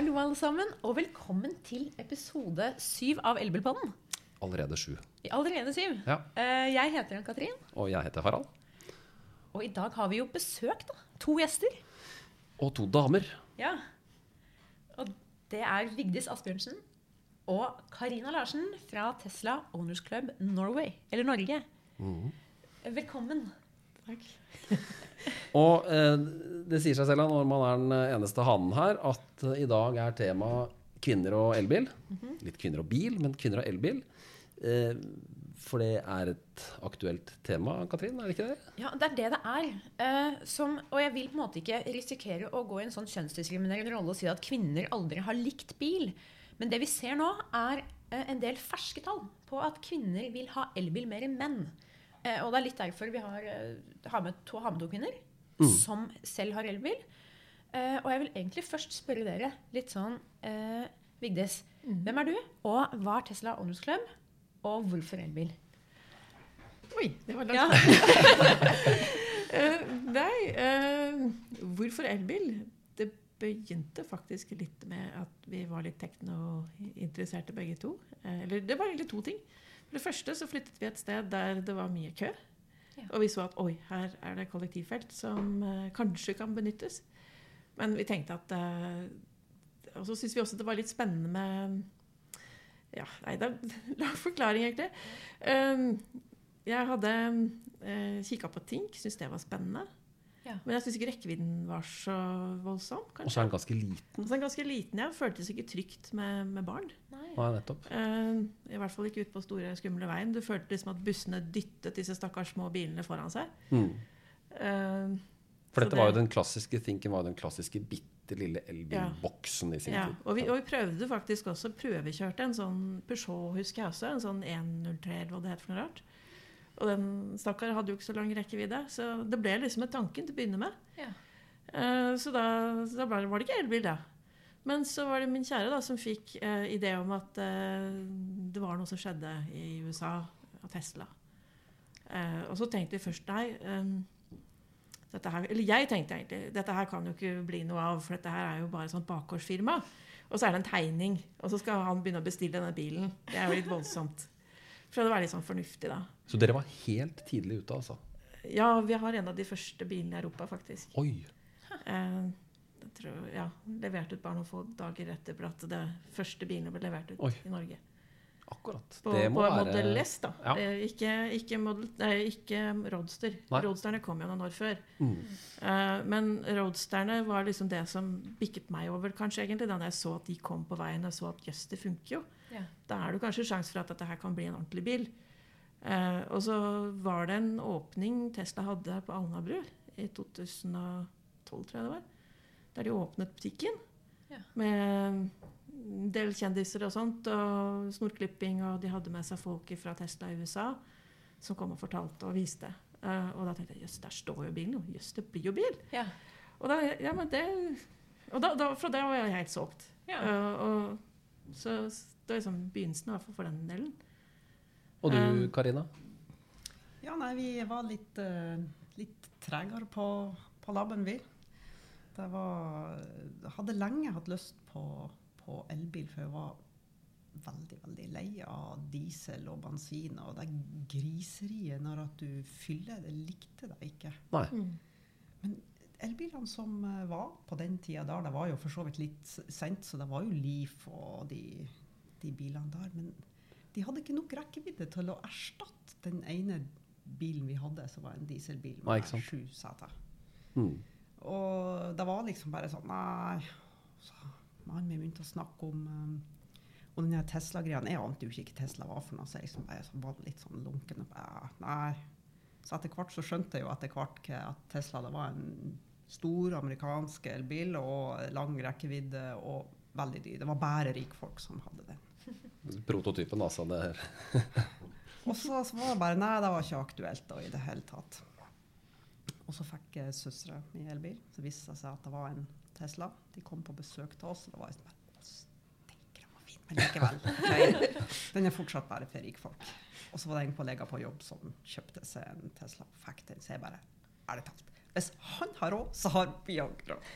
Hallo, alle sammen, og velkommen til episode syv av Elbilpodden. Allerede sju. Allerede syv. Ja. Eh, Jeg heter Ann-Katrin, Og jeg heter Harald. og i dag har vi jo besøk, da. To gjester. Og to damer. Ja. Og det er Vigdis Asbjørnsen og Karina Larsen fra Tesla Owners Club Norway, eller Norge. Velkommen. Takk. Og eh, det sier seg selv når man er den eneste hanen her, at eh, i dag er tema kvinner og elbil. Litt kvinner og bil, men kvinner og elbil. Eh, for det er et aktuelt tema, Katrin? Er det ikke det? Ja, det er det det er. Eh, som, og jeg vil på en måte ikke risikere å gå i en sånn kjønnsdiskriminerende rolle og si at kvinner aldri har likt bil. Men det vi ser nå, er eh, en del ferske tall på at kvinner vil ha elbil mer enn menn. Eh, og det er litt derfor vi har, eh, har, med, to, har med to kvinner som selv har elbil. Eh, og jeg vil egentlig først spørre dere litt sånn eh, Vigdis, hvem er du, og hva er Tesla Owners Club, og hvorfor elbil? Oi, det var langt. Ja. uh, nei, uh, hvorfor elbil? Det begynte faktisk litt med at vi var litt teknointeresserte begge to. Uh, eller det var egentlig to ting. For det første så flyttet vi et sted der det var mye kø. Ja. Og vi så at oi, her er det kollektivfelt som eh, kanskje kan benyttes. Men vi tenkte at eh, Og så syntes vi også det var litt spennende med Ja, nei, det er lang forklaring, egentlig. Um, jeg hadde eh, kikka på Tink, syntes det var spennende. Ja. Men jeg syns ikke rekkevidden var så voldsom. Og kanskje. så er den ganske liten. Og så er den ganske liten, ja. Føltes ikke trygt med, med barn. Nei. Nei, nettopp. Eh, I hvert fall ikke ute på store, skumle veien. Du følte liksom at bussene dyttet disse stakkars små bilene foran seg. Mm. Uh, For dette dette var jo den klassiske Thinken var jo den klassiske bitte lille elbilboksen i sin ja. tid. og, vi, og vi prøvde faktisk også prøvekjørte en sånn Peugeot, husker jeg også. En sånn 103, eller hva det heter for noe rart. Og den stakkar hadde jo ikke så lang rekkevidde, så det ble liksom en tanken til å begynne med. Ja. Eh, Så da, da var det ikke elbil, da. Men så var det min kjære da, som fikk uh, idé om at uh, det var noe som skjedde i USA av Tesla. Og så tenkte vi først nei Um, dette her, Eller jeg tenkte egentlig dette her kan jo ikke bli noe av, for dette her er jo bare et sånt bakgårdsfirma. Og så er det en tegning, og så skal han begynne å bestille denne bilen. Det er jo litt voldsomt. For det var litt sånn fornuftig, da. Så dere var helt tidlig ute, altså? Ja, vi har en av de første bilene i Europa, faktisk. Oi! Eh, tror, ja, Levert ut bare noen få dager etter at det første bilene ble levert ut Oi. i Norge. Akkurat. På, på være Model S, da. Ja. Eh, ikke, ikke, model, nei, ikke Roadster. Nei. Roadsterne kom jo noen år før. Mm. Eh, men Roadsterne var liksom det som bikket meg over, kanskje, egentlig, da jeg så at de kom på veien og så at jøss, det funker jo. Ja. Da er det kanskje sjanse for at dette her kan bli en ordentlig bil. Eh, og så var det en åpning Tesla hadde på Alnabru i 2012, tror jeg det var. Der de åpnet butikken. Ja. Med en del kjendiser og sånt, og snorklipping, og de hadde med seg folk fra Tesla i USA som kom og fortalte og viste. Eh, og da tenkte jeg jøss, der står jo bilen. Jøss, det blir jo bil. Ja. Og da, ja, men det Og da, da, fra det var jeg helt solgt. Ja. Uh, og, så det var liksom begynnelsen i hvert fall for den delen. Og du, Um, Karina? Ja, nei, vi var litt, eh, litt tregere på, på labben, vi. Det var Jeg hadde lenge hatt lyst på, på elbil, for jeg var veldig, veldig lei av diesel og bensin og det griseriet når at du fyller det, likte det ikke. Nei. Mm. Elbilene som eh, var på den tida der, det var jo for så vidt litt sent, så det var jo Leaf og de, de bilene der. Men de hadde ikke nok rekkevidde til å erstatte den ene bilen vi hadde, som var en dieselbil med sju seter. Mm. Og det var liksom bare sånn Nei. Så mannen min begynte å snakke om um, og den Tesla-greia. Jeg ante jo ikke hva Tesla var for noe, så jeg liksom bare så var litt sånn lunken. Og bare, nei. Så etter hvert så skjønte jeg jo etter hvert at Tesla det var en stor amerikansk elbil og lang rekkevidde og veldig dyr. Det var bare rikfolk som hadde den. Prototypen, altså. Det her. Og så, så var det bare Nei, det var ikke aktuelt da i det hele tatt. Og så fikk jeg søstera mi elbil. Så viste det seg at det var en Tesla. De kom på besøk til oss, og det var liksom bare «Å, den var fin, Men likevel. Den er fortsatt bare for rikfolk. Og så var det en kollega på jobb som kjøpte seg en Tesla fikk den. Så jeg bare Ærlig talt. Hvis han har råd, så har råd.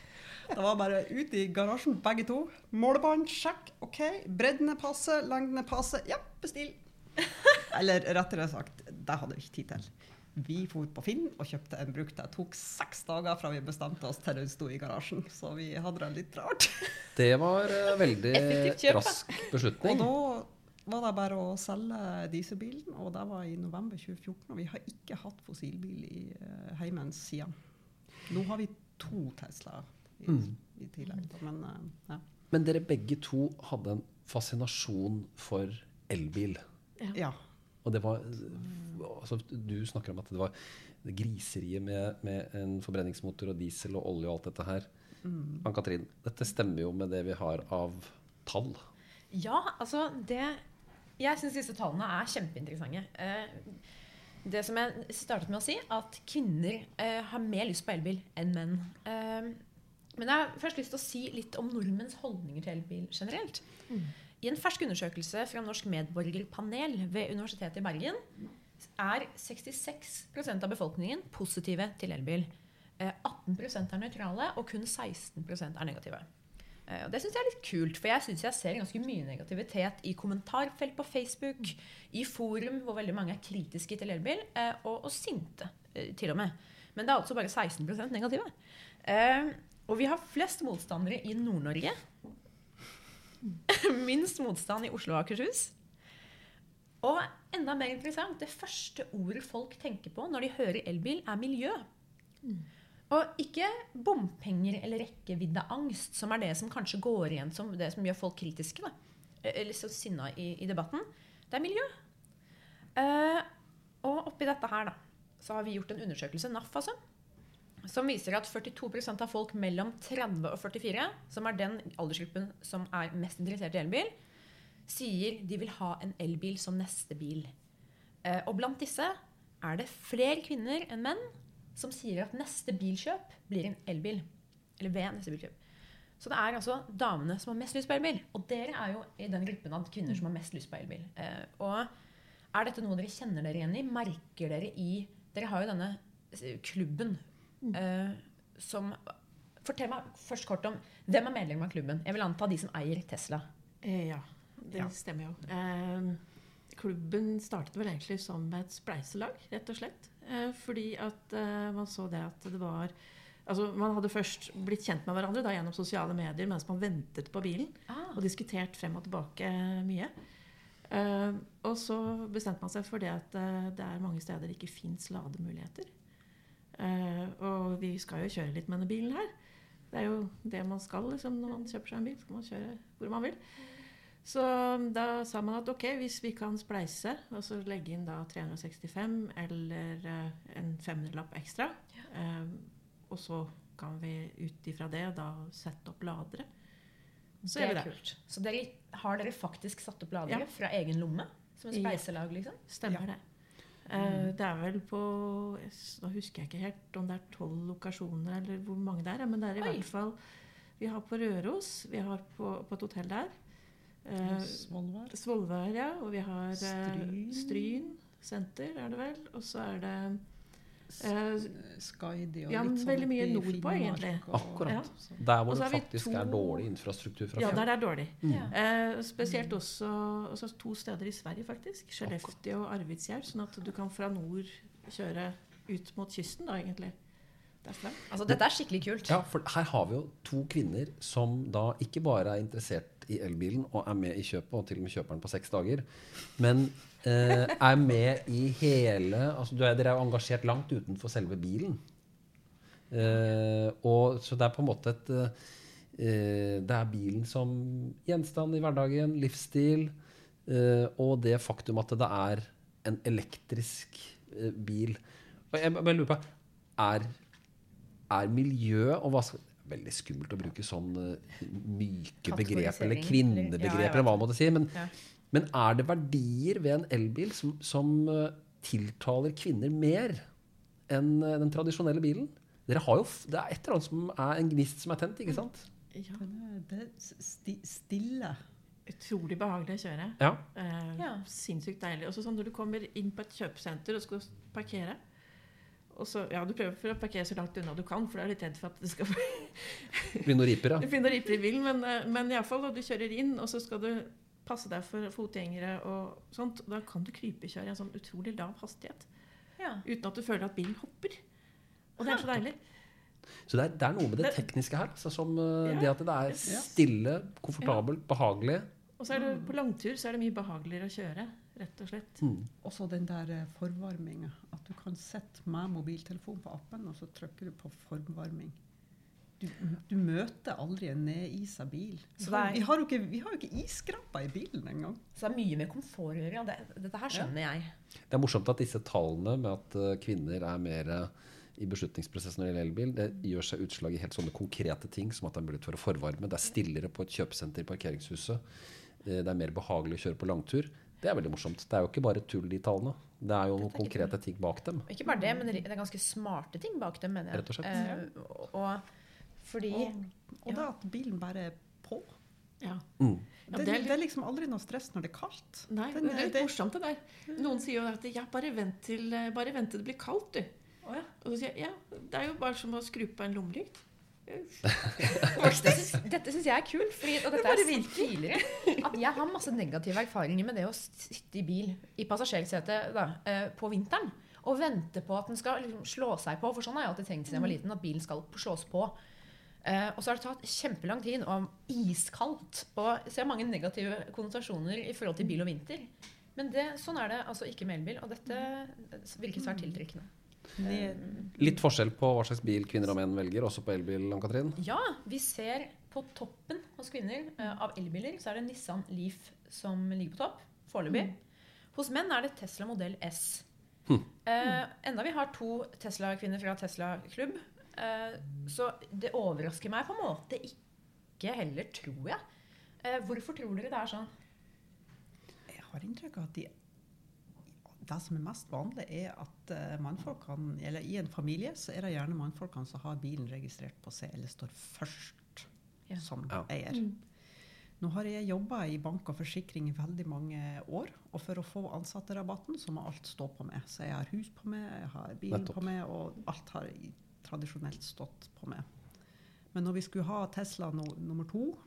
Det var bare ut i garasjen, begge to. Målebånd, sjekk. OK. Bredden er passe, lengden er passe. Ja, bestill. Eller rettere sagt, det hadde vi ikke tid til. Vi for på Finn og kjøpte en brukt. Det tok seks dager fra vi bestemte oss til den sto i garasjen. Så vi hadde det litt rart. Det var eh, veldig rask beslutning. Og da var det bare å selge dieselbilen, og det var i november 2014. Og vi har ikke hatt fossilbil i uh, heimen siden. Nå har vi to Tesla i, Mm. i tillegg. Men uh, ja. Men dere begge to hadde en fascinasjon for elbil. ja. Og det var altså, Du snakker om at det var griseriet med, med en forbrenningsmotor og diesel og olje og alt dette her. Mm. Ann-Katrin, dette stemmer jo med det vi har av tall. Ja, altså det Jeg syns disse tallene er kjempeinteressante. Eh, det som jeg startet med å si, at kvinner eh, har mer lyst på elbil enn menn. Eh, men jeg har først lyst til å si litt om nordmenns holdninger til elbil generelt. I en fersk undersøkelse fra Norsk medborgerpanel ved Universitetet i Bergen er 66% av befolkningen positive til elbil. Eh, 18% er nøytrale, og kun 16% er negative. Eh, Og det syns jeg er litt kult, for jeg syns jeg ser ganske mye negativitet i kommentarfelt på Facebook, i forum hvor veldig mange er kritiske til elbil, eh, og, og sinte eh, til og med. Men det er altså bare 16 negative. Og vi har flest motstandere i Nord-Norge. Minst motstand i Oslo og Akershus. Og enda mer interessant, det første ordet folk tenker på når de hører elbil, er miljø. Og ikke bompenger eller rekkeviddeangst, som er det som kanskje går igjen som det som gjør folk kritiske. Da. Eller så sinna i, i debatten. Det er miljø. Uh, og oppi dette her, da, så har vi gjort en undersøkelse, NAF altså, som viser at 42% av folk mellom 30 og 44, som er den aldersgruppen som er mest interessert i elbil, sier de vil ha en elbil som neste bil. Eh, og blant disse er det flere kvinner enn menn som sier at neste bilkjøp blir en elbil. Eller ved neste bilkjøp. Så det er altså damene som har mest lyst på elbil. Og dere er jo i den gruppen av kvinner som har mest lyst på elbil. Eh, og er dette noe dere kjenner dere igjen i? Merker dere i Dere har jo denne eh, klubben eh, som Fortell meg først kort om hvem er medlem av klubben. Jeg vil anta de som eier Tesla. Eh, ja, det Ja. stemmer jo. Eh, klubben startet vel egentlig som et spleiselag, rett og slett. Eh, fordi at eh, man så det at det var Altså, Man hadde først blitt kjent med hverandre da, gjennom sosiale medier mens man ventet på bilen. Ah, Og diskutert frem og tilbake mye. Uh, og så bestemte man seg for det at uh, det er mange steder det ikke fins lademuligheter. Uh, og vi skal jo kjøre litt med denne bilen her. Det er jo det man skal liksom, når man kjøper seg en bil. skal man kjøre hvor man vil. Så da sa man at ok, hvis vi kan spleise, og så legge inn da 365 eller eh, en 500-lapp ekstra, eh, og så kan vi ut ifra det da sette opp ladere. Så det gjør vi er det. kult. Så dere, har dere faktisk satt opp ladere Ja. fra egen lomme? Som et spleiselag, liksom? Stemmer det. Eh, det er vel på Nå husker jeg ikke helt om det er tolv lokasjoner, eller hvor mange det er. Men det er i Oi. hvert fall Vi har på Røros, vi har på, på et hotell der. Eh, Svolvær. Svolvær, ja. Og vi har eh, Stryn. Stryn senter, er det vel. Og så er det Sky, det Ja, litt sånn veldig mye nordpå, egentlig. Akkurat. Ja. Der hvor det faktisk to- er dårlig infrastruktur fra Ja, der det er dårlig. Mm. Eh, spesielt også, også to steder i Sverige, faktisk. Skellefteå og Arvidsjaur. Sånn at du kan fra nord kjøre ut mot kysten, da, egentlig. Derfra. Altså, dette er skikkelig kult. Ja, for her har vi jo to kvinner som da ikke bare er interessert i elbilen og er med i kjøpet, og til og med kjøper den på seks dager, men eh, er med i hele altså er, Dere er jo engasjert langt utenfor selve bilen. Eh, og, så det er på en måte et eh, Det er bilen som gjenstand i hverdagen, livsstil, eh, og det faktum at det er en elektrisk eh, bil. Og jeg bare lurer på Er er miljø og hva skal Veldig skummelt å bruke sånn eh, myke begrep eller kvinnebegreper, kvinnebegrep, eller- ja, hva man måtte si. Men, Ja. men er det verdier ved en elbil som, som eh, tiltaler kvinner mer enn eh, den tradisjonelle bilen? Dere har jo, det er et eller annet som er en gnist som er tent, ikke sant? Ja, Det sti, stille. utrolig behagelig å kjøre. Ja. Eh, Ja. Sinnssykt deilig. Også sånn når du kommer inn på et kjøpesenter og skal parkere, Og så, ja, Du prøver å parkere så langt unna du kan, for du er litt redd for at det skal Begynne å ripe, ja. begynne å ripe i bilen. Men, eh, men iallfall, du kjører inn, og så skal du passe deg for fotgjengere og sånt. Da kan du krypekjøre i en sånn utrolig lav hastighet Ja. uten at du føler at bilen hopper. Og det er så deilig. Så det er, det er noe med det Det- tekniske her. Altså, som eh, Ja. det at det er stille, komfortabelt, behagelig. Og så er det på langtur så er det mye behageligere å kjøre, rett og slett. Mm. Også den der eh, forvarminga. At du kan sette med mobiltelefon på appen, og så trykker du på formvarming. Du, du møter aldri en nedisa bil. Så Vi har, det er- vi har jo ikke, vi har jo ikke isskrapper i bilen engang. Så det er mye med komfort å gjøre. Det, dette her skjønner jeg. Det er morsomt at disse tallene med at eh, kvinner er mer eh, i beslutningsprosessen når det gjelder elbil, det gjør seg utslag i helt sånne konkrete ting som at det er mulighet for å forvarme. Det er stillere på et kjøpesenter i parkeringshuset. Det er mer behagelig å kjøre på langtur. Det er veldig morsomt. Det er jo ikke bare tull, de tallene. Det er jo noen konkrete ting bak dem. Ikke bare det, men det er ganske smarte ting bak dem, mener jeg. Rett og slett. Eh, og, og fordi Og, og Ja. det at bilen bare er på. Ja. Mm. Ja, det, det er det, er liksom aldri noe stress når det er kaldt. Nei, Den det er er- litt det- morsomt det der. Noen sier jo at ja, bare vent til, eh, bare vent til det blir kaldt, du. Oh, ja. Og så sier jeg ja, det er jo bare som å skru på en lommelykt. Dette syns- jeg er kult, fordi, og dette det er tidligere. At jeg har masse negative erfaringer med det å sitte i bil i passasjersetet eh, på vinteren. Og vente på at den skal liksom slå seg på. For sånn har jeg alltid tenkt siden jeg var liten, at bilen skal slås på. Uh, og så har det tatt kjempelang tid, og iskaldt. Og jeg ser mange negative konnotasjoner i forhold til bil og vinter. Men det, sånn er det altså ikke med elbil, og dette virker svært tiltrekkende. Ned, Litt forskjell på hva slags bil kvinner og menn velger, også på elbil, Ann-Katrin. Ja, vi ser på toppen hos kvinner uh, av elbiler, så er det Nissan Leaf som ligger på topp. Foreløpig. Hos menn er det Tesla modell S. Eh, enda vi har to Tesla-kvinner fra Tesla klubb. uh, så det overrasker meg på en måte ikke heller, tror jeg. Eh, hvorfor tror dere det er sånn? jeg har inntrykk av at de, det som er mest vanlig, er at eh, mannfolkene, eller i en familie, så er det gjerne mannfolkene som har bilen registrert på seg, eller står først Ja. som Ja. eier. Nå har jeg jobba i bank og forsikring i veldig mange år, og for å få ansatterabatten så må alt stå på meg. Så jeg har hus på meg, jeg har bilen Nettopp. på meg, og alt har tradisjonelt stått på meg. Men når vi skulle ha Tesla no, nummer to,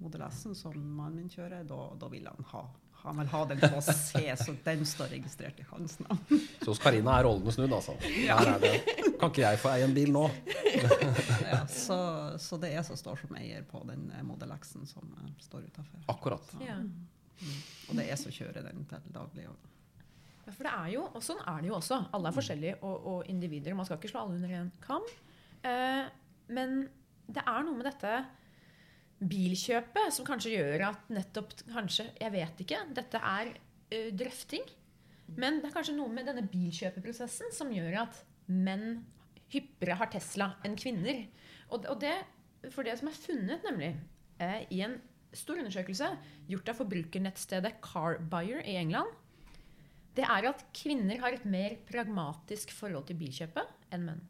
Model S-en som mannen min kjører, da, da ville han ha han vil ha den på C, så den står registrert i hans navn. Så hos Karina er rollene snudd, altså. Er det. Kan ikke jeg få eie en bil nå? Ja, så, så det er jeg som står som eier på den eh, Model X-en som eh, står utafor. Akkurat. Ja. Og det er jeg som kjører den til daglig. Ja, for det er jo, og sånn er det jo også. Alle er forskjellige og, og individer. Man skal ikke slå alle under en kam. Eh, men det er noe med dette bilkjøpet som kanskje gjør at nettopp kanskje, Jeg vet ikke. Dette er uh, drøfting. Men det er kanskje noe med denne bilkjøpeprosessen som gjør at menn hyppigere har Tesla enn kvinner. Og, og det, for det som er funnet, nemlig, uh, i en stor undersøkelse gjort av forbrukernettstedet Carbuyer i England, det er at kvinner har et mer pragmatisk forhold til bilkjøpet enn menn.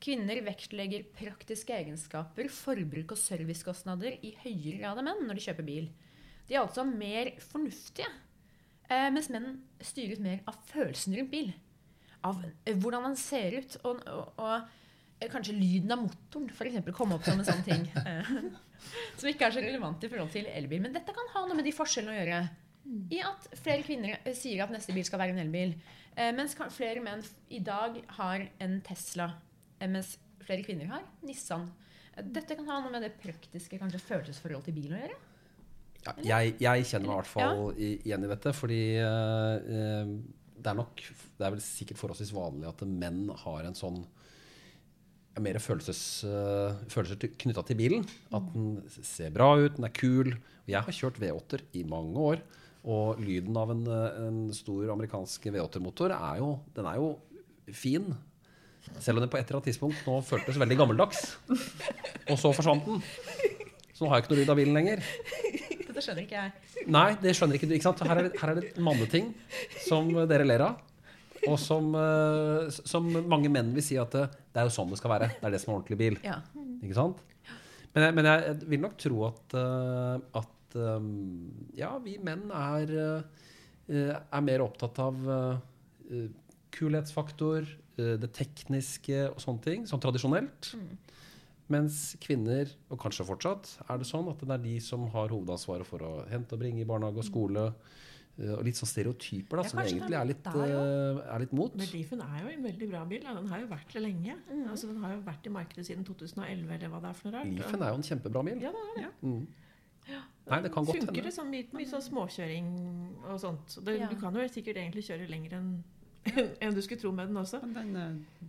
Kvinner vektlegger praktiske egenskaper, forbruk og servicekostnader i høyere grad enn menn når de kjøper bil. De er altså mer fornuftige, eh, mens menn styres mer av følelsen rundt bil. Av eh, hvordan den ser ut, og, og, og eh, kanskje lyden av motoren f.eks. komme opp som en sånn ting. som ikke er så relevant i forhold til elbil. Men dette kan ha noe med de forskjellene å gjøre. I at flere kvinner sier at neste bil skal være en elbil. Mens flere menn i dag har en Tesla, mens flere kvinner har Nissan. Eh, Dette kan ha noe med det praktiske kanskje følelsesforholdet til bilen å gjøre. Ja, jeg, jeg kjenner meg i hvert fall igjen i dette, fordi eh, eh, det er nok Det er vel sikkert forholdsvis vanlig at menn har en sånn mer følelses, uh, følelser knytta til bilen. At den ser bra ut, den er kul. Jeg har kjørt V8-er i mange år. Og lyden av en, eh, en stor amerikansk V8-motor er jo, den er jo fin. Selv om det på et eller annet tidspunkt nå føltes veldig gammeldags. Og så forsvant den. Så nå har jeg ikke noe lyd av bilen lenger. Dette skjønner ikke jeg. Nei, det skjønner ikke du. Ikke sant? Her er det, her er det manneting som dere ler av. Og som, eh, som mange menn vil si at det, det er jo sånn det skal være. Det er det som er ordentlig bil. Ja. Ikke sant? Men jeg, men jeg vil nok tro at, eh, at eh, ja, vi menn er, eh, er mer opptatt av eh, kulhetsfaktor, eh, det tekniske og sånne ting, sånn tradisjonelt. Mens kvinner, og kanskje fortsatt, er det sånn at det er de som har hovedansvaret for å hente og bringe i barnehage og skole. eh, Og litt sånn stereotyper da, Ja, som egentlig er er litt, er, eh, er litt mot. Men Leafen er jo en veldig bra bil. Ja. Den har jo vært det lenge. Mm. Altså, den har jo vært i markedet siden 2011, eller hva det er for noe rart. Leafen er jo en kjempebra bil. Ja, det er det. Mm. Nei, det kan godt hende. Funker det sånn mye, mye sånn småkjøring og sånt. Det, Ja. Du kan jo sikkert egentlig kjøre lenger enn enn du skulle tro med den også. Men den, eh,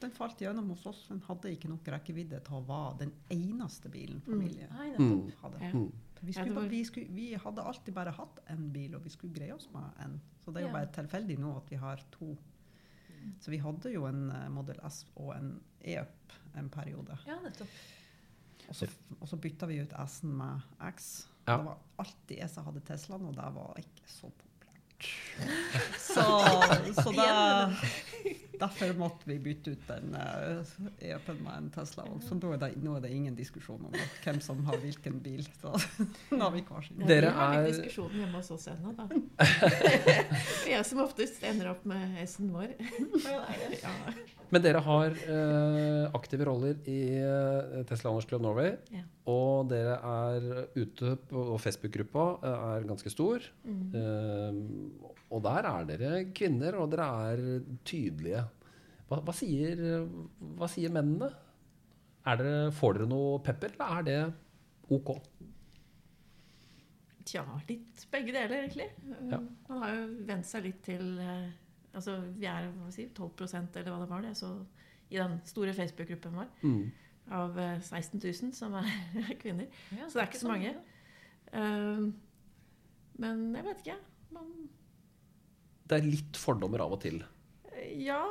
den falt gjennom hos oss. Den hadde ikke nok rekkevidde til å være den eneste bilen familien Mm. hadde. Ja. Mm. Vi, skulle, var- vi, skulle, vi hadde alltid bare hatt én bil, og vi skulle greie oss med én. Så det er jo Ja. bare tilfeldig nå at vi har to. Så vi hadde jo en eh, Model S og en E-up en periode. Ja, nettopp. Og så, og så bytta vi ut S-en med X. Ja. Det var alltid jeg som hadde Teslaen, og det var ikke så populært. Så, så da derfor måtte vi bytte ut den uh, E-upen med en Tesla. Så nå er, det, nå er det ingen diskusjon om hvem som har hvilken bil. Så nå har vi hver sin. Dere vi har litt diskusjon diskusjonen hjemme hos oss ennå, da. jeg som oftest ender opp med S-en vår. Ja. Men dere har eh, aktive roller i eh, Tesla Anders Club Norway. Ja. Og dere er ute på Facebook-gruppa eh, er ganske stor. Mm. Eh, og der er dere kvinner, og dere er tydelige. Hva, hva, sier, hva sier mennene? Er dere, får dere noe pepper, eller er det ok? Tja, litt begge deler, egentlig. Ja. Man har jo vent seg litt til eh, Altså, vi er hva si, 12% eller hva det var det, så i den store Facebook-gruppen vår Mm. av eh, 16 000 som er kvinner. Ja, Så det er ikke så mange. Uh, men jeg vet ikke. Man, Det er litt fordommer av og til. eh, ja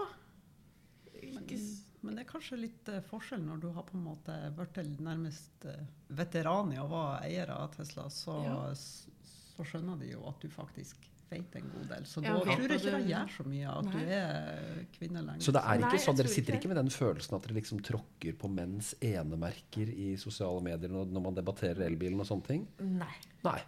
Men, ikke, men det er kanskje litt eh, forskjell når du har på en måte blitt nærmest eh, veteran i å være eier av Tesla, så, Ja. så skjønner de jo at du faktisk vet en god del. Så Ja, da tror jeg ikke det gjør så mye at Nei. du er kvinne lenger. Så det er ikke sånn, dere sitter ikke med den følelsen at dere liksom tråkker på menns enemerker i sosiale medier når man debatterer elbilen og sånne ting? Nei. Nei.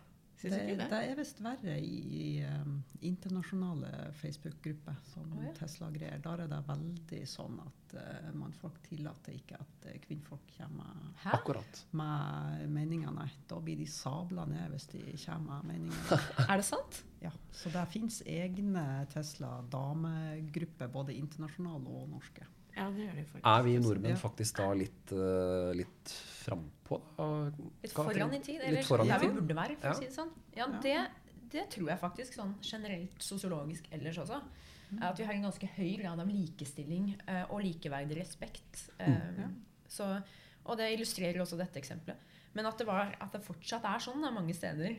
Syns det, ikke det. det er visst verre i, i um, internasjonale Facebook-grupper som oh, ja. Tesla-greier. Der er det veldig sånn at uh, mannfolk tillater ikke at uh, kvinnfolk kommer Hæ? Akkurat. med meninger. Nei, da blir de sabla ned hvis de kommer med meninger. Er det sant? Ja, så det fins egne Tesla-damegrupper, både internasjonale og norske. Ja, det gjør de faktisk. Er vi nordmenn faktisk da litt, uh, litt frampå? Litt foran i tid? Eller der vi burde være, for Ja. å si det sånn. Ja, det, det tror jeg faktisk sånn generelt sosiologisk ellers også. er At vi har en ganske høy grad av likestilling uh, og likeverdig respekt. Eh, Ja. så, og det illustrerer også dette eksempelet. Men at det, var, at det fortsatt er sånn da, mange steder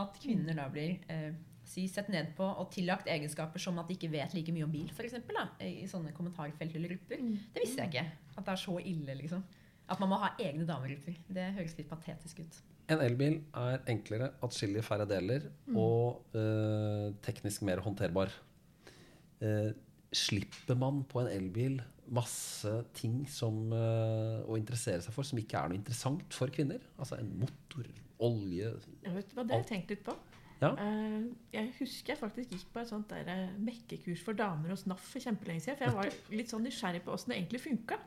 at kvinner da blir eh, si, sett ned på og tillagt egenskaper som at de ikke vet like mye om bil, f.eks. I, i sånne kommentarfelt eller grupper. Mm. Det visste jeg ikke. At det er så ille, liksom. At man må ha egne damegrupper. Det høres litt patetisk ut. En elbil er enklere, atskillig færre deler og eh, teknisk mer håndterbar. Eh, slipper man på en elbil masse ting som, eh, å interessere seg for som ikke er noe interessant for kvinner? Altså en motor, olje Jeg vet hva, Det har jeg tenkt litt på. Ja. Eh, jeg husker jeg faktisk gikk på et sånt der eh, mekkekurs for damer hos NAF for kjempelenge siden. For jeg var litt sånn nysgjerrig på åssen det egentlig funka.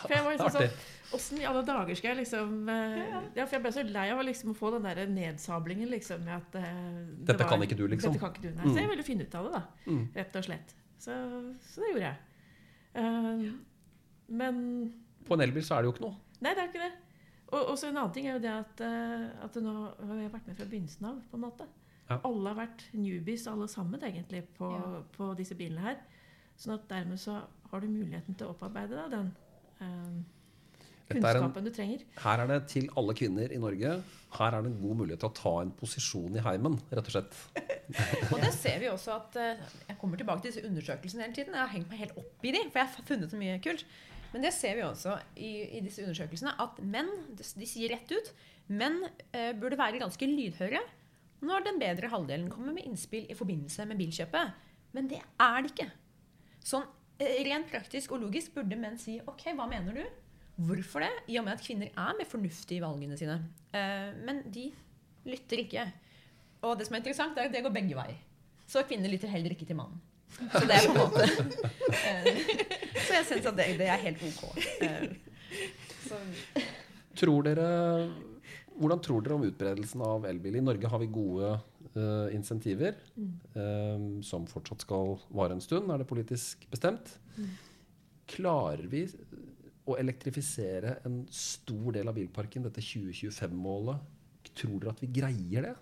For jeg var liksom sånn, Åssen i alle dager skal jeg liksom eh, ja, For jeg ble så lei av å liksom få den der nedsablingen liksom med at det Dette kan ikke du, liksom. Dette kan ikke du, nei. Mm. Så jeg ville finne ut av det, da. Mm. Rett og slett. Så, så det gjorde jeg. Men På en elbil så er det jo ikke noe. Nei, det er ikke det. Og så en annen ting er jo det at, at nå har jeg vært med fra begynnelsen av. på en måte. Ja. Alle har vært newbies, alle sammen, egentlig, på, Ja. på disse bilene her. Sånn at dermed så har du muligheten til å opparbeide deg den eh, er en, kunnskapen du trenger. her er det til alle kvinner i Norge. Her er det en god mulighet til å ta en posisjon i heimen, rett og slett. Og det ser vi også at eh, Jeg kommer tilbake til disse undersøkelsene hele tiden. Jeg har hengt meg helt opp i de, for jeg har funnet så mye kult. Men det ser vi også i, i disse undersøkelsene, at menn de, de sier rett ut menn eh, burde være ganske lydhøre når den bedre halvdelen kommer med innspill i forbindelse med bilkjøpet. Men det er det ikke. Sånn eh, rent praktisk og logisk burde menn si OK, hva mener du? Hvorfor det? I og med at kvinner er mer fornuftige i valgene sine. Eh, men de lytter ikke. Og det som er interessant, er at det går begge veier. Så kvinner lytter heller ikke til mannen. Så det er på en måte Så jeg syns at det, det er helt ok. Eh, Så, Tror dere, hvordan tror dere om utbredelsen av elbil? I Norge har vi gode uh, insentiver eh, som fortsatt skal vare en stund, er det politisk bestemt. Klarer vi å elektrifisere en stor del av bilparken, dette 2025-målet? Tror dere at vi greier det?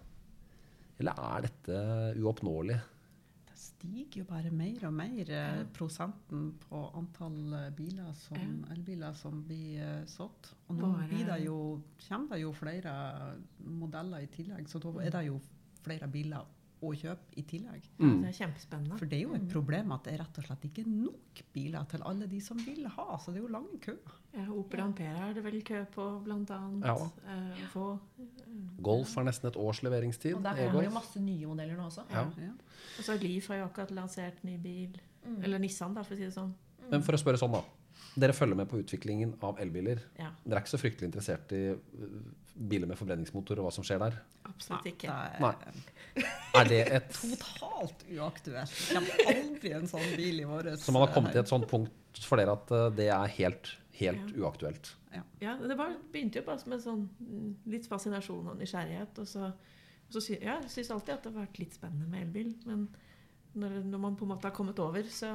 Eller er dette uoppnåelig? Stiger jo bare mer og mer ja. prosenten på antall eh, biler som, elbiler som blir eh, solgt. Og nå det jo, kommer det jo flere modeller i tillegg, så da er det jo flere biler å kjøpe i tillegg. Mm. Det er kjempespennende. For det er jo et problem at det er rett og slett ikke nok biler til alle de som vil ha. Så det er jo lang kø. Ja, Opel Ampere er det vel kø på, blant annet. Ja. Eh, få. Golf er nesten et års leveringstid. og der kommer det jo masse nye modeller nå også. Ja. Ja. Og så har Leaf har jo akkurat lansert ny bil. Eller Nissan, da, for å si det sånn. Men for å spørre sånn, da. Dere følger med på utviklingen av elbiler. Ja, Dere er ikke så fryktelig interessert i øh, biler med forbrenningsmotor og hva som skjer der? absolutt ikke. Det Nei. er det et totalt uaktuelt. Det kommer aldri en sånn bil i vår. Så man har kommet til et sånt punkt for dere at øh, det er helt, helt uaktuelt? Ja, det var, begynte jo bare som en sånn litt fascinasjon og nysgjerrighet. Og så, og så sy, ja, jeg syns alltid at det har vært litt spennende med elbil. Men når, når man på en måte har kommet over, så,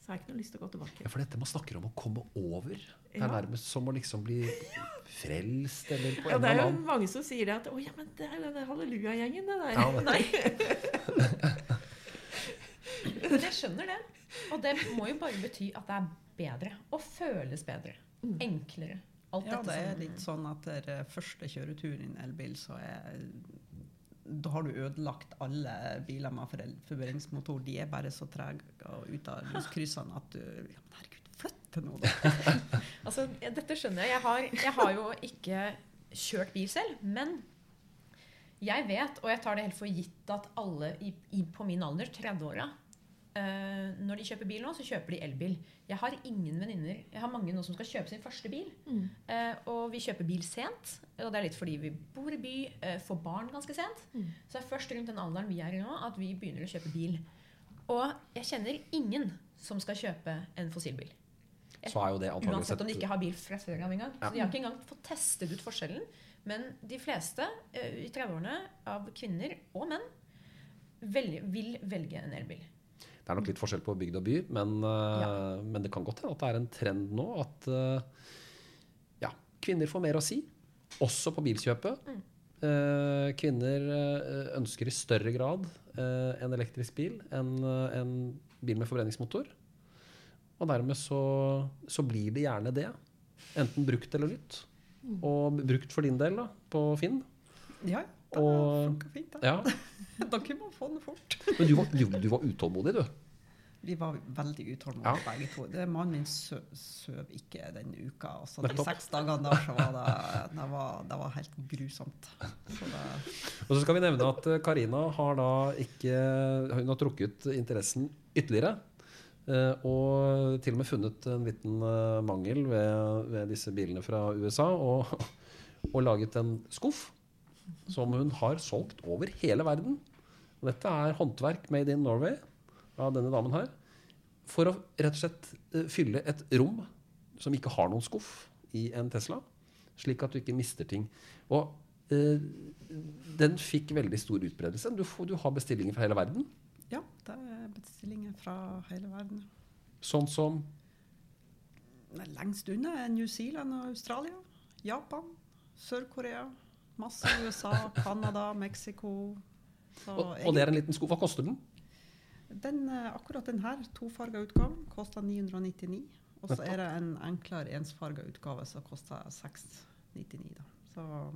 så har jeg ikke noe lyst til å gå tilbake. Ja, for dette man snakker om å komme over. Det er Ja. nærmest som å liksom bli frelst eller på Ja, en det er jo annen mange som sier det at 'Å ja, men det er jo den hallelujagjengen, det der. Ja, det. Nei. Men jeg skjønner det. Og det må jo bare bety at det er bedre. Og føles bedre. Enklere. Alt Ja, dette det er litt sånn at etter første kjøretur i en elbil, så er da har du ødelagt alle biler med forbrenningsmotor. De er bare så trege og ute av lyskryssene at du ja, men Herregud, flytt til noe, da! Altså, dette skjønner jeg. Jeg har, jeg har jo ikke kjørt bil selv, men jeg vet, og jeg tar det helt for gitt, at alle i, i, på min alder, 30-åra, eh, når de kjøper bil nå, så kjøper de elbil. Jeg har ingen venninner Jeg har mange nå som skal kjøpe sin første bil. Mm. Uh, og vi kjøper bil sent. Og det er litt fordi vi bor i by, uh, får barn ganske sent. Mm. Så det er først rundt den alderen vi er i nå, at vi begynner å kjøpe bil. Og jeg kjenner ingen som skal kjøpe en fossilbil. Så er jo det antageligvis Uansett om de ikke har bil fra før av engang. Ja. Så de har ikke engang fått testet ut forskjellen. Men de fleste i 30-årene av kvinner og menn velge, vil velge en elbil. Det er nok litt forskjell på bygd og by, men, ja. men det kan godt hende at det er en trend nå at øh, ja, kvinner får mer å si, også på bilkjøpet. Mm. Eh, kvinner ønsker i større grad en elektrisk bil enn en bil med forbrenningsmotor. Og dermed så, så blir det gjerne det. Enten brukt eller nytt. Mm. Og brukt for din del, da, på Finn. Ja, det fint, da. Ja. Dere må få den fort. Men du var, du, du var utålmodig, du. Vi var veldig utålmodige Ja. begge to. Det, mannen min sø, søv ikke den uka. Altså, de seks dagene der så var det, det, var, det var helt grusomt. Så det, Og så skal vi nevne at eh, Karina har da ikke Hun har trukket interessen ytterligere. eh, Og til og med funnet en liten eh, mangel ved, ved disse bilene fra USA. Og, og laget en skuff som hun har solgt over hele verden. Og dette er håndverk made in Norway av denne damen her. For å rett og slett eh, fylle et rom som ikke har noen skuff i en Tesla. Slik at du ikke mister ting. Og eh, den fikk veldig stor utbredelse. Du, får, du har bestillinger fra hele verden. ja, det er bestillinger fra hele verden. Sånn som Lengst unna er New Zealand og Australia. Japan, Sør-Korea, masse USA, Canada, Mexico. Så Og, og det er en liten sko. Hva koster den? Den, eh, akkurat den her, tofarga utgaven, koster 999. Og så er det en enklere ensfarga utgave som koster 699. Da. Så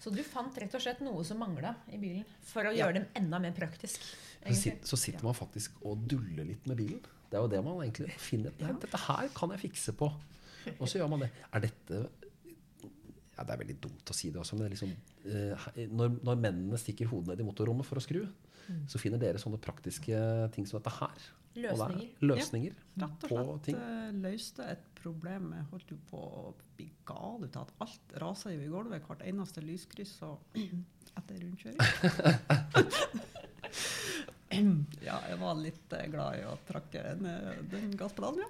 Så du fant rett og slett noe som mangla i bilen, for å Ja. gjøre den enda mer praktisk. Så, egentlig. så sitter man faktisk og duller litt med bilen. Det er jo det man egentlig finner. Ja, dette her kan jeg fikse på. Og så gjør man det. Er dette ja, Det er veldig dumt å si det også, men det er liksom, eh, når, når mennene stikker hodet ned i motorrommet for å skru, så finner dere sånne praktiske ting som dette her. Løsninger. det er Løsninger. ja. rett og slett ting. eh, løste et problem. Jeg holdt jo på å bli gal ut av at alt raser jo i gulvet. Hvert eneste lyskryss og etter rundkjøring. Ja, jeg var litt eh, glad i å trakke ned den gasspedalen, ja.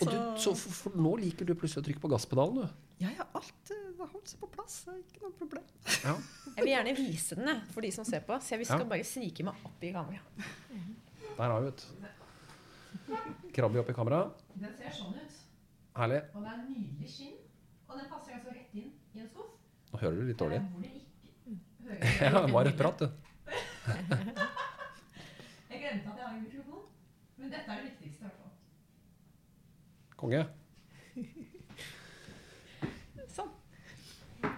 Og du, så for, for nå liker du plutselig å trykke på gasspedalen, du. Ja, jeg har eh, har holdt seg på plass. det er Ikke noe problem. Ja. Jeg vil gjerne vise den jeg, for de som ser på, så jeg skal Ja. bare snike meg opp i kamera. Der har vi et krabbe opp i kamera. Den ser sånn ut. Herlig. Og det er nydelig skinn. Og den passer altså rett inn i en skuff. Nå hører du litt dårlig. Det ikke Ja, det var et prat, du. Jeg glemte at jeg har en mikrofon. Men dette er det viktigste. i hvert fall. Konge. Sånn.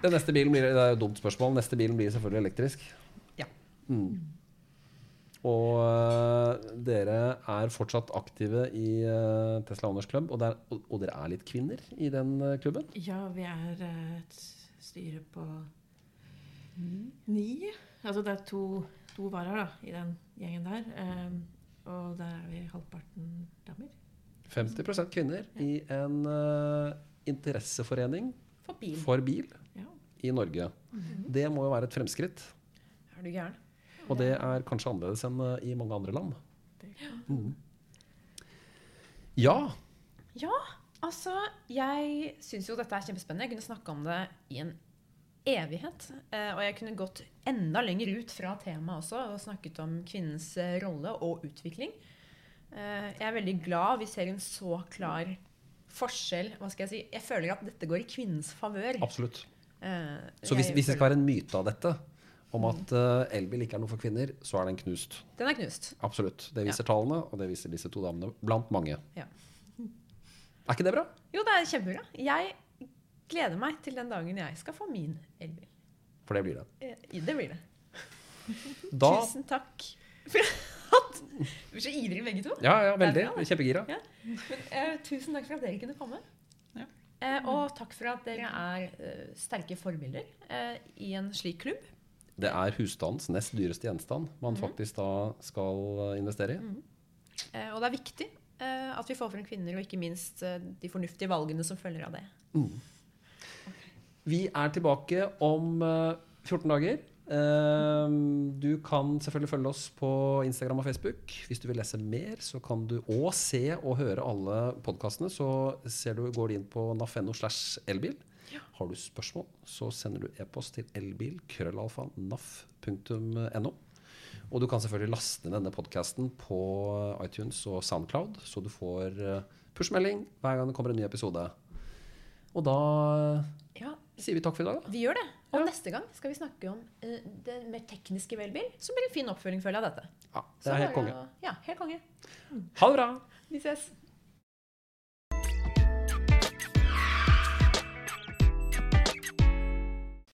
Den neste bilen blir, Det er jo et dumt spørsmål. Neste bilen blir selvfølgelig elektrisk. Ja. Mm. Og uh, dere er fortsatt aktive i uh, Tesla Owners Club, og, der, og, og dere er litt kvinner i den uh, klubben? Ja, vi er et styre på ni. Altså det er to, to varer da, i den gjengen der. Um, og der er vi halvparten damer. 50% kvinner i en interesseforening For bil. for bil Ja. I Norge. Det må jo være et fremskritt. Er du gæren? Og det er kanskje annerledes enn øh, i mange andre land. Mm. Ja. Ja, altså Jeg syns jo dette er kjempespennende. Jeg kunne snakka om det i en evighet. Eh, og jeg kunne gått enda lenger ut fra temaet også og snakket om kvinnens eh, rolle og utvikling. Eh, jeg er veldig glad vi ser en så klar forskjell. Hva skal Jeg si? Jeg føler at dette går i kvinnens favør. Absolutt. Eh, Så hvis, hvis det skal være en myte av dette, om at øh, elbil ikke er noe for kvinner, så er den knust. Den er knust. Absolutt. Det viser tallene, og det viser disse to damene blant mange. Ja. Er ikke det bra? Jo, det er kjempebra. Jeg gleder meg til den dagen jeg skal få min elbil. For det blir det. Eh, Det blir det. Da Tusen takk for at Vi er så ivrige begge to. Ja, ja, veldig. Kjempegira. Ja. Men, uh, tusen takk for at dere kunne komme. Ja. Eh, og takk for at dere er eh, sterke forbilder eh, i en slik klubb. Det er husstandens nest dyreste gjenstand man faktisk da skal øh, investere i. Eh, og det er viktig eh, at vi får frem kvinner, og ikke minst eh, de fornuftige valgene som følger av det. Vi er tilbake om øh, 14 dager. Ehm, du kan selvfølgelig følge oss på Instagram og Facebook. Hvis du vil lese mer, så kan du òg se og høre alle podkastene. Så ser du, går du inn på naf.no slash elbil. Har du spørsmål, så sender du e-post til elbil naf.no. Og du kan selvfølgelig laste ned denne podkasten på iTunes og Soundcloud, så du får eh, pushmelding hver gang det kommer en ny episode. Og da Ja, sier vi takk for i dag, da. vi gjør det. Og neste gang skal vi snakke om uh, det mer tekniske velbil, som blir en fin oppfølging føler jeg av dette. Ja, det Så er helt konge. Ja, helt konge. Ha det bra! Vi ses.